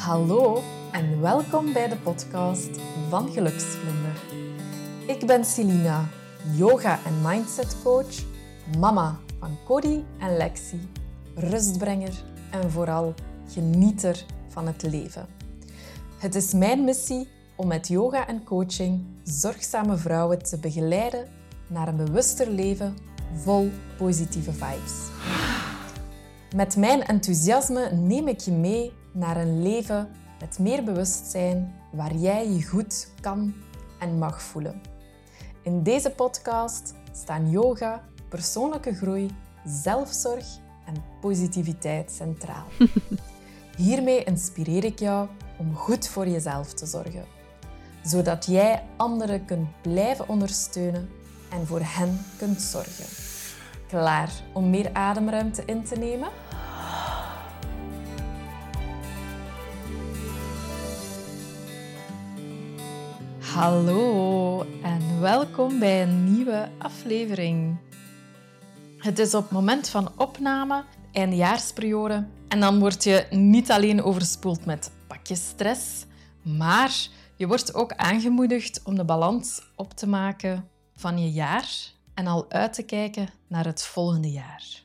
Hallo en welkom bij de podcast van Geluksvlinder. Ik ben Celina, yoga- en mindset coach, mama van Cody en Lexi, rustbrenger en vooral genieter van het leven. Het is mijn missie om met yoga en coaching zorgzame vrouwen te begeleiden naar een bewuster leven vol positieve vibes. Met mijn enthousiasme neem ik je mee naar een leven met meer bewustzijn waar jij je goed kan en mag voelen. In deze podcast staan yoga, persoonlijke groei, zelfzorg en positiviteit centraal. Hiermee inspireer ik jou om goed voor jezelf te zorgen, zodat jij anderen kunt blijven ondersteunen en voor hen kunt zorgen. Klaar om meer ademruimte in te nemen? Hallo en welkom bij een nieuwe aflevering. Het is op moment van opname, eindejaarsperiode, en dan word je niet alleen overspoeld met pakjes stress, maar je wordt ook aangemoedigd om de balans op te maken van je jaar en al uit te kijken naar het volgende jaar.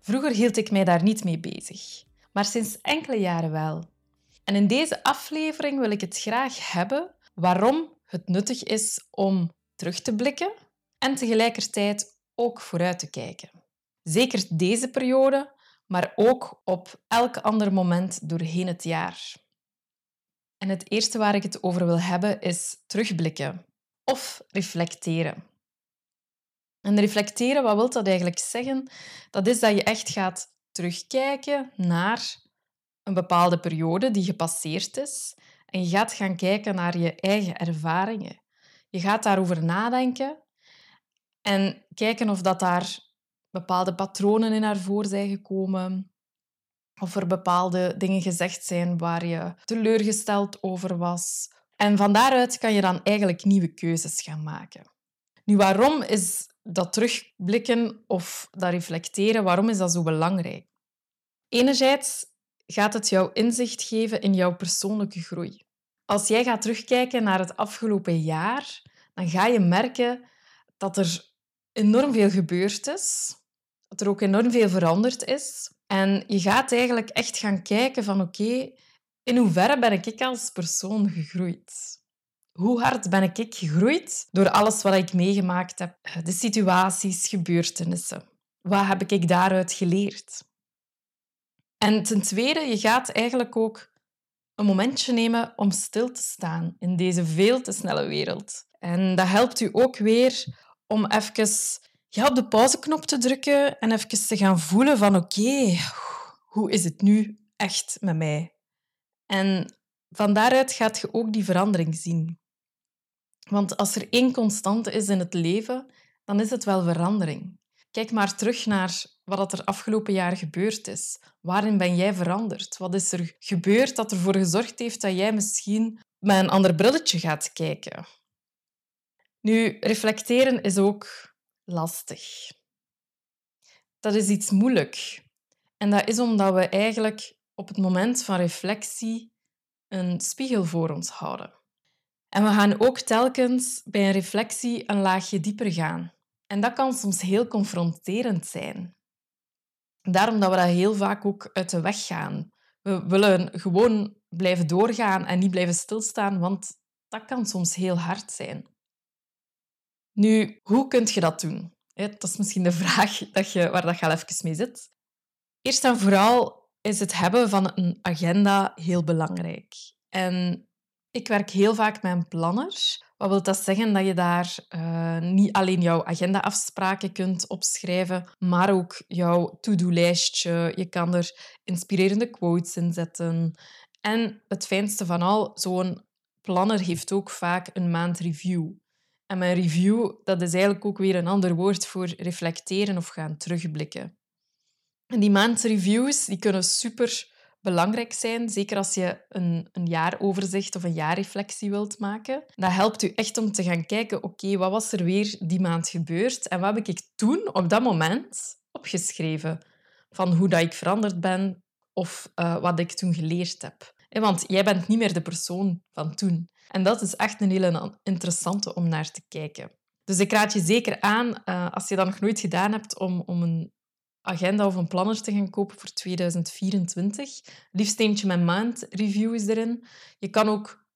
Vroeger hield ik mij daar niet mee bezig, maar sinds enkele jaren wel. En in deze aflevering wil ik het graag hebben waarom het nuttig is om terug te blikken en tegelijkertijd ook vooruit te kijken. Zeker deze periode, maar ook op elk ander moment doorheen het jaar. En het eerste waar ik het over wil hebben is terugblikken of reflecteren. En reflecteren, wat wil dat eigenlijk zeggen? Dat is dat je echt gaat terugkijken naar een bepaalde periode die gepasseerd is en je gaat gaan kijken naar je eigen ervaringen. Je gaat daarover nadenken en kijken of dat daar bepaalde patronen in naar voren zijn gekomen. Of er bepaalde dingen gezegd zijn waar je teleurgesteld over was. En van daaruit kan je dan eigenlijk nieuwe keuzes gaan maken. Nu, waarom is dat terugblikken of dat reflecteren, waarom is dat zo belangrijk? Enerzijds gaat het jou inzicht geven in jouw persoonlijke groei. Als jij gaat terugkijken naar het afgelopen jaar, dan ga je merken dat er enorm veel gebeurd is, dat er ook enorm veel veranderd is. En je gaat eigenlijk echt gaan kijken van oké, in hoeverre ben ik als persoon gegroeid? Hoe hard ben ik gegroeid door alles wat ik meegemaakt heb? De situaties, gebeurtenissen. Wat heb ik daaruit geleerd? En ten tweede, je gaat eigenlijk ook een momentje nemen om stil te staan in deze veel te snelle wereld. En dat helpt u ook weer om even ja, op de pauzeknop te drukken en even te gaan voelen van oké, hoe is het nu echt met mij? En van daaruit gaat je ook die verandering zien. Want als er één constante is in het leven, dan is het wel verandering. Kijk maar terug naar wat er afgelopen jaar gebeurd is. Waarin ben jij veranderd? Wat is er gebeurd dat ervoor gezorgd heeft dat jij misschien met een ander brilletje gaat kijken? Nu, reflecteren is ook lastig. Dat is iets moeilijk. En dat is omdat we eigenlijk op het moment van reflectie een spiegel voor ons houden. En we gaan ook telkens bij een reflectie een laagje dieper gaan. En dat kan soms heel confronterend zijn. Daarom dat we dat heel vaak ook uit de weg gaan. We willen gewoon blijven doorgaan en niet blijven stilstaan, want dat kan soms heel hard zijn. Nu, hoe kun je dat doen? Dat is misschien de vraag dat je, waar dat je al even mee zit. Eerst en vooral is het hebben van een agenda heel belangrijk. En ik werk heel vaak met een planner. Wat wil dat zeggen? Dat je daar uh, niet alleen jouw agenda-afspraken kunt opschrijven, maar ook jouw to-do-lijstje. Je kan er inspirerende quotes in zetten. En het fijnste van al, zo'n planner heeft ook vaak een maand review. En mijn review, dat is eigenlijk ook weer een ander woord voor reflecteren of gaan terugblikken. En die maandreviews die kunnen super belangrijk zijn, zeker als je een, een jaaroverzicht of een jaarreflectie wilt maken. Dat helpt u echt om te gaan kijken, oké, wat was er weer die maand gebeurd en wat heb ik toen op dat moment opgeschreven? Van hoe dat ik veranderd ben, of uh, wat ik toen geleerd heb. Want jij bent niet meer de persoon van toen. En dat is echt een hele interessante om naar te kijken. Dus ik raad je zeker aan, uh, als je dat nog nooit gedaan hebt, om, om een agenda of een planner te gaan kopen voor 2024. Liefst eentje met maandreviews erin. Je kan ook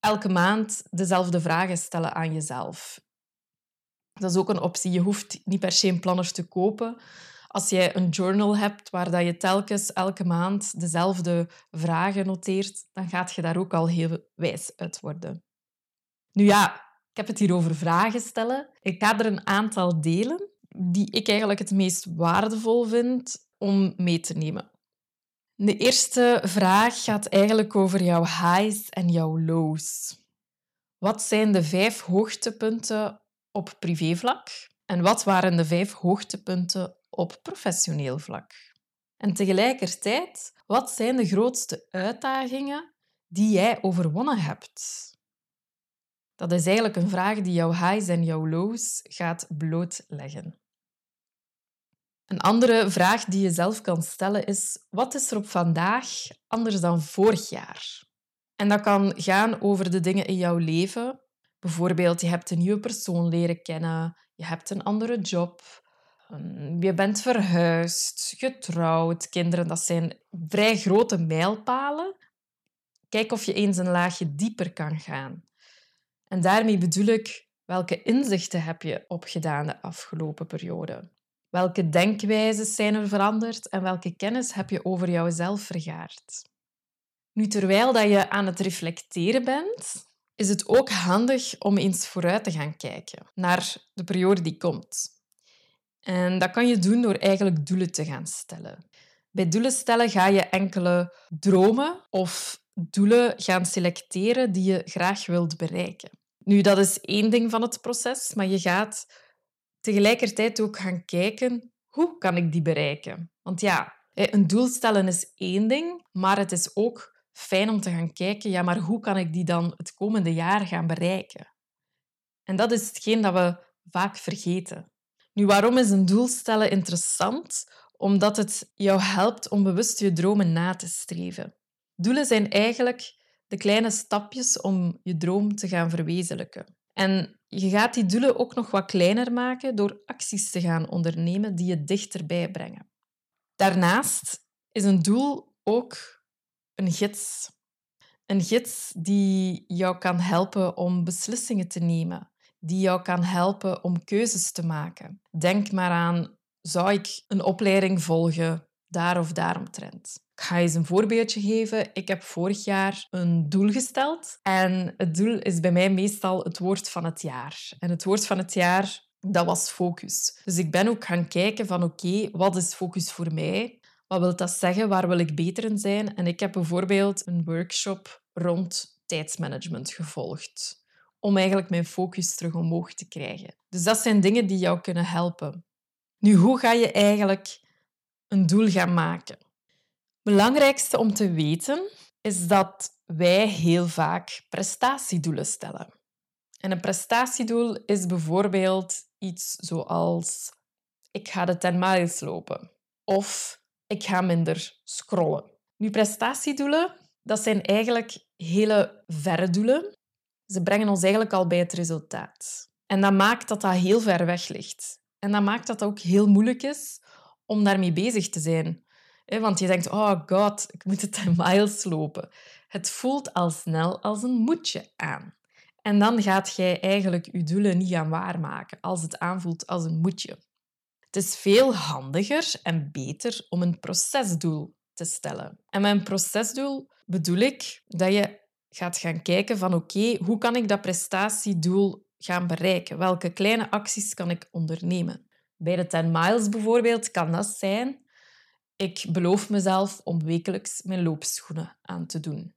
elke maand dezelfde vragen stellen aan jezelf. Dat is ook een optie. Je hoeft niet per se een planner te kopen. Als jij een journal hebt waar dat je telkens elke maand dezelfde vragen noteert, dan gaat je daar ook al heel wijs uit worden. Nu ja, ik heb het hier over vragen stellen. Ik ga er een aantal delen die ik eigenlijk het meest waardevol vind om mee te nemen. De eerste vraag gaat eigenlijk over jouw highs en jouw lows. Wat zijn de vijf hoogtepunten op privévlak? En wat waren de vijf hoogtepunten op professioneel vlak? En tegelijkertijd, wat zijn de grootste uitdagingen die jij overwonnen hebt? Dat is eigenlijk een vraag die jouw highs en jouw lows gaat blootleggen. Een andere vraag die je zelf kan stellen is: wat is er op vandaag anders dan vorig jaar? En dat kan gaan over de dingen in jouw leven. Bijvoorbeeld, je hebt een nieuwe persoon leren kennen, je hebt een andere job, je bent verhuisd, getrouwd, kinderen. Dat zijn vrij grote mijlpalen. Kijk of je eens een laagje dieper kan gaan. En daarmee bedoel ik, welke inzichten heb je opgedaan de afgelopen periode? Welke denkwijzes zijn er veranderd en welke kennis heb je over jouzelf vergaard? Nu, terwijl dat je aan het reflecteren bent, is het ook handig om eens vooruit te gaan kijken naar de periode die komt. En dat kan je doen door eigenlijk doelen te gaan stellen. Bij doelen stellen ga je enkele dromen of doelen gaan selecteren die je graag wilt bereiken. Nu, dat is één ding van het proces, maar je gaat tegelijkertijd ook gaan kijken hoe kan ik die bereiken. Want ja, een doel stellen is één ding, maar het is ook fijn om te gaan kijken, ja, maar hoe kan ik die dan het komende jaar gaan bereiken? En dat is hetgeen dat we vaak vergeten. Nu, waarom is een doel stellen interessant? Omdat het jou helpt om bewust je dromen na te streven. Doelen zijn eigenlijk de kleine stapjes om je droom te gaan verwezenlijken. En je gaat die doelen ook nog wat kleiner maken door acties te gaan ondernemen die je dichterbij brengen. Daarnaast is een doel ook een gids. Een gids die jou kan helpen om beslissingen te nemen, die jou kan helpen om keuzes te maken. Denk maar aan, zou ik een opleiding volgen daar of daaromtrent? Ik ga eens een voorbeeldje geven. Ik heb vorig jaar een doel gesteld. En het doel is bij mij meestal het woord van het jaar. En het woord van het jaar, dat was focus. Dus ik ben ook gaan kijken van oké, wat is focus voor mij? Wat wil dat zeggen? Waar wil ik beter in zijn? En ik heb bijvoorbeeld een workshop rond tijdsmanagement gevolgd. Om eigenlijk mijn focus terug omhoog te krijgen. Dus dat zijn dingen die jou kunnen helpen. Nu, hoe ga je eigenlijk een doel gaan maken? belangrijkste om te weten is dat wij heel vaak prestatiedoelen stellen. En een prestatiedoel is bijvoorbeeld iets zoals ik ga de 10 miles lopen of ik ga minder scrollen. Nu, prestatiedoelen, dat zijn eigenlijk hele verre doelen. Ze brengen ons eigenlijk al bij het resultaat. En dat maakt dat dat heel ver weg ligt. En dat maakt dat het ook heel moeilijk is om daarmee bezig te zijn. Want je denkt, oh god, ik moet het 10 miles lopen. Het voelt al snel als een moetje aan. En dan gaat jij eigenlijk je doelen niet gaan waarmaken als het aanvoelt als een moetje. Het is veel handiger en beter om een procesdoel te stellen. En met een procesdoel bedoel ik dat je gaat gaan kijken van oké, hoe kan ik dat prestatiedoel gaan bereiken? Welke kleine acties kan ik ondernemen? Bij de 10 miles bijvoorbeeld kan dat zijn ik beloof mezelf om wekelijks mijn loopschoenen aan te doen.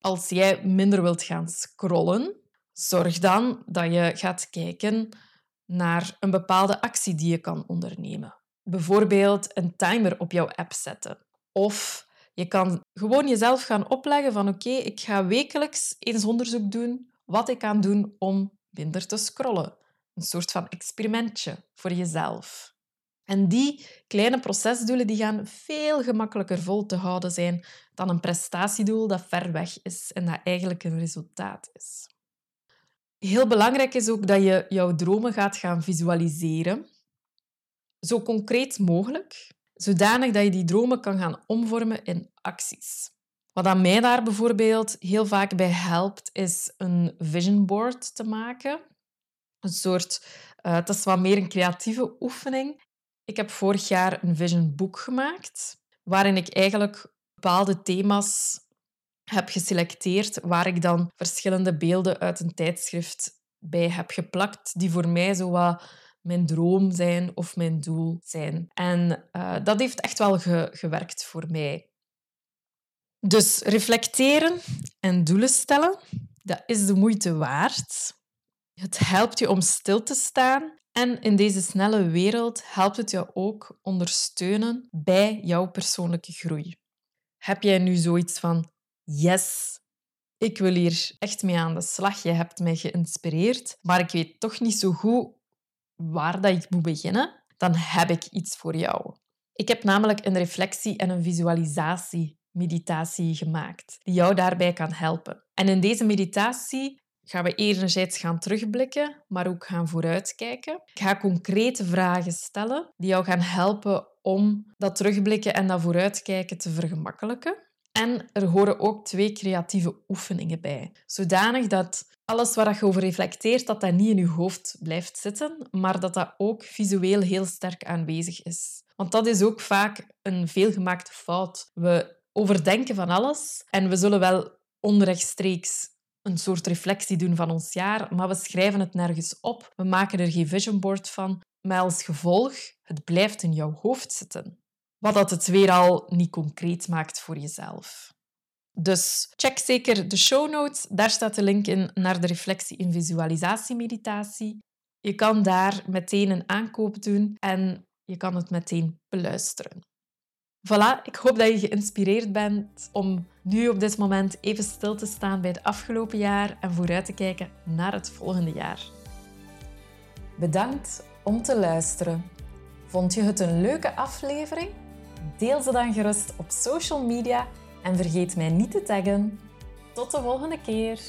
Als jij minder wilt gaan scrollen, zorg dan dat je gaat kijken naar een bepaalde actie die je kan ondernemen. Bijvoorbeeld een timer op jouw app zetten. Of je kan gewoon jezelf gaan opleggen van oké, ik ga wekelijks eens onderzoek doen wat ik kan doen om minder te scrollen. Een soort van experimentje voor jezelf. En die kleine procesdoelen die gaan veel gemakkelijker vol te houden zijn dan een prestatiedoel dat ver weg is en dat eigenlijk een resultaat is. Heel belangrijk is ook dat je jouw dromen gaat gaan visualiseren. Zo concreet mogelijk, zodanig dat je die dromen kan gaan omvormen in acties. Wat aan mij daar bijvoorbeeld heel vaak bij helpt, is een vision board te maken. Een soort, uh, het is wat meer een creatieve oefening. Ik heb vorig jaar een vision boek gemaakt, waarin ik eigenlijk bepaalde thema's heb geselecteerd, waar ik dan verschillende beelden uit een tijdschrift bij heb geplakt, die voor mij zo wat mijn droom zijn of mijn doel zijn. En uh, dat heeft echt wel ge gewerkt voor mij. Dus reflecteren en doelen stellen, dat is de moeite waard. Het helpt je om stil te staan en in deze snelle wereld helpt het je ook ondersteunen bij jouw persoonlijke groei. Heb jij nu zoiets van, yes, ik wil hier echt mee aan de slag, je hebt mij geïnspireerd, maar ik weet toch niet zo goed waar dat ik moet beginnen, dan heb ik iets voor jou. Ik heb namelijk een reflectie en een visualisatie meditatie gemaakt, die jou daarbij kan helpen. En in deze meditatie gaan we enerzijds gaan terugblikken, maar ook gaan vooruitkijken. Ik ga concrete vragen stellen die jou gaan helpen om dat terugblikken en dat vooruitkijken te vergemakkelijken. En er horen ook twee creatieve oefeningen bij, zodanig dat alles waar je over reflecteert, dat dat niet in je hoofd blijft zitten, maar dat dat ook visueel heel sterk aanwezig is. Want dat is ook vaak een veelgemaakte fout. We overdenken van alles en we zullen wel onrechtstreeks een soort reflectie doen van ons jaar, maar we schrijven het nergens op. We maken er geen vision board van. Met als gevolg, het blijft in jouw hoofd zitten. Wat dat het weer al niet concreet maakt voor jezelf. Dus check zeker de show notes. Daar staat de link in naar de reflectie in visualisatie-meditatie. Je kan daar meteen een aankoop doen en je kan het meteen beluisteren. Voilà, ik hoop dat je geïnspireerd bent om nu op dit moment even stil te staan bij het afgelopen jaar en vooruit te kijken naar het volgende jaar. Bedankt om te luisteren. Vond je het een leuke aflevering? Deel ze dan gerust op social media en vergeet mij niet te taggen. Tot de volgende keer!